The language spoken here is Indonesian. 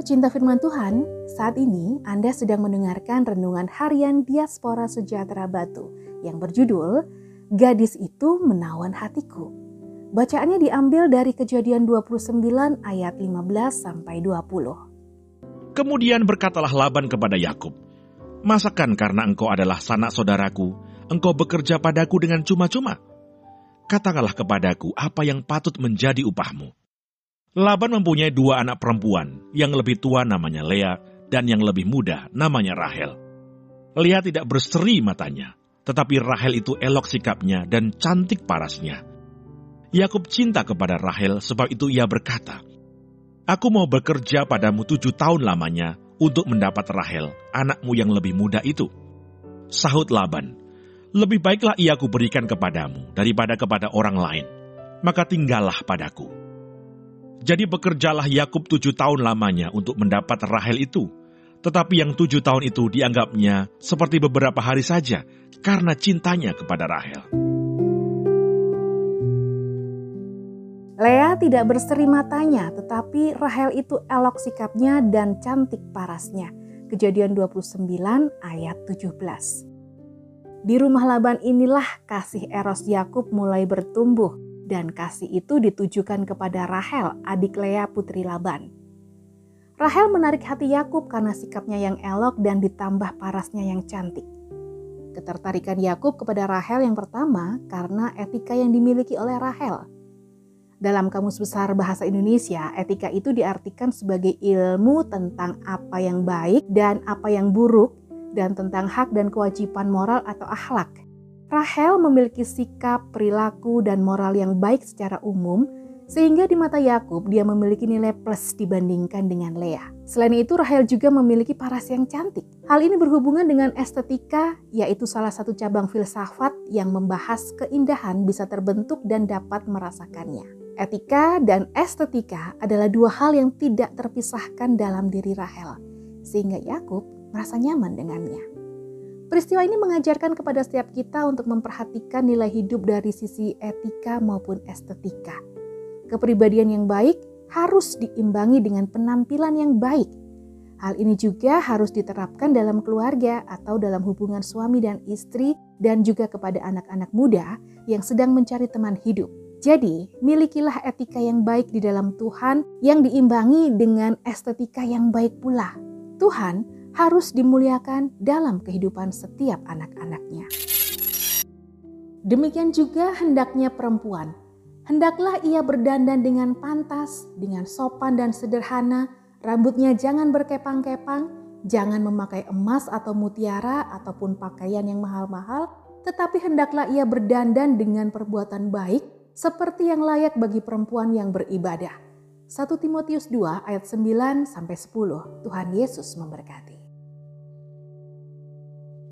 pecinta firman Tuhan, saat ini Anda sedang mendengarkan renungan harian Diaspora Sejahtera Batu yang berjudul Gadis itu Menawan Hatiku. Bacaannya diambil dari kejadian 29 ayat 15 sampai 20. Kemudian berkatalah Laban kepada Yakub, Masakan karena engkau adalah sanak saudaraku, engkau bekerja padaku dengan cuma-cuma? Katakanlah kepadaku apa yang patut menjadi upahmu. Laban mempunyai dua anak perempuan, yang lebih tua namanya Lea dan yang lebih muda namanya Rahel. Lea tidak berseri matanya, tetapi Rahel itu elok sikapnya dan cantik parasnya. Yakub cinta kepada Rahel sebab itu ia berkata, Aku mau bekerja padamu tujuh tahun lamanya untuk mendapat Rahel, anakmu yang lebih muda itu. Sahut Laban, lebih baiklah ia kuberikan kepadamu daripada kepada orang lain, maka tinggallah padaku. Jadi bekerjalah Yakub tujuh tahun lamanya untuk mendapat Rahel itu. Tetapi yang tujuh tahun itu dianggapnya seperti beberapa hari saja karena cintanya kepada Rahel. Lea tidak berseri matanya, tetapi Rahel itu elok sikapnya dan cantik parasnya. Kejadian 29 ayat 17. Di rumah Laban inilah kasih Eros Yakub mulai bertumbuh dan kasih itu ditujukan kepada Rahel, adik Lea putri Laban. Rahel menarik hati Yakub karena sikapnya yang elok dan ditambah parasnya yang cantik. Ketertarikan Yakub kepada Rahel yang pertama karena etika yang dimiliki oleh Rahel. Dalam Kamus Besar Bahasa Indonesia, etika itu diartikan sebagai ilmu tentang apa yang baik dan apa yang buruk, dan tentang hak dan kewajiban moral atau akhlak. Rahel memiliki sikap, perilaku, dan moral yang baik secara umum, sehingga di mata Yakub dia memiliki nilai plus dibandingkan dengan Lea. Selain itu, Rahel juga memiliki paras yang cantik. Hal ini berhubungan dengan estetika, yaitu salah satu cabang filsafat yang membahas keindahan bisa terbentuk dan dapat merasakannya. Etika dan estetika adalah dua hal yang tidak terpisahkan dalam diri Rahel, sehingga Yakub merasa nyaman dengannya. Peristiwa ini mengajarkan kepada setiap kita untuk memperhatikan nilai hidup dari sisi etika maupun estetika. Kepribadian yang baik harus diimbangi dengan penampilan yang baik. Hal ini juga harus diterapkan dalam keluarga atau dalam hubungan suami dan istri dan juga kepada anak-anak muda yang sedang mencari teman hidup. Jadi, milikilah etika yang baik di dalam Tuhan yang diimbangi dengan estetika yang baik pula. Tuhan harus dimuliakan dalam kehidupan setiap anak-anaknya. Demikian juga hendaknya perempuan. Hendaklah ia berdandan dengan pantas, dengan sopan dan sederhana, rambutnya jangan berkepang-kepang, jangan memakai emas atau mutiara ataupun pakaian yang mahal-mahal, tetapi hendaklah ia berdandan dengan perbuatan baik seperti yang layak bagi perempuan yang beribadah. 1 Timotius 2 ayat 9 sampai 10. Tuhan Yesus memberkati.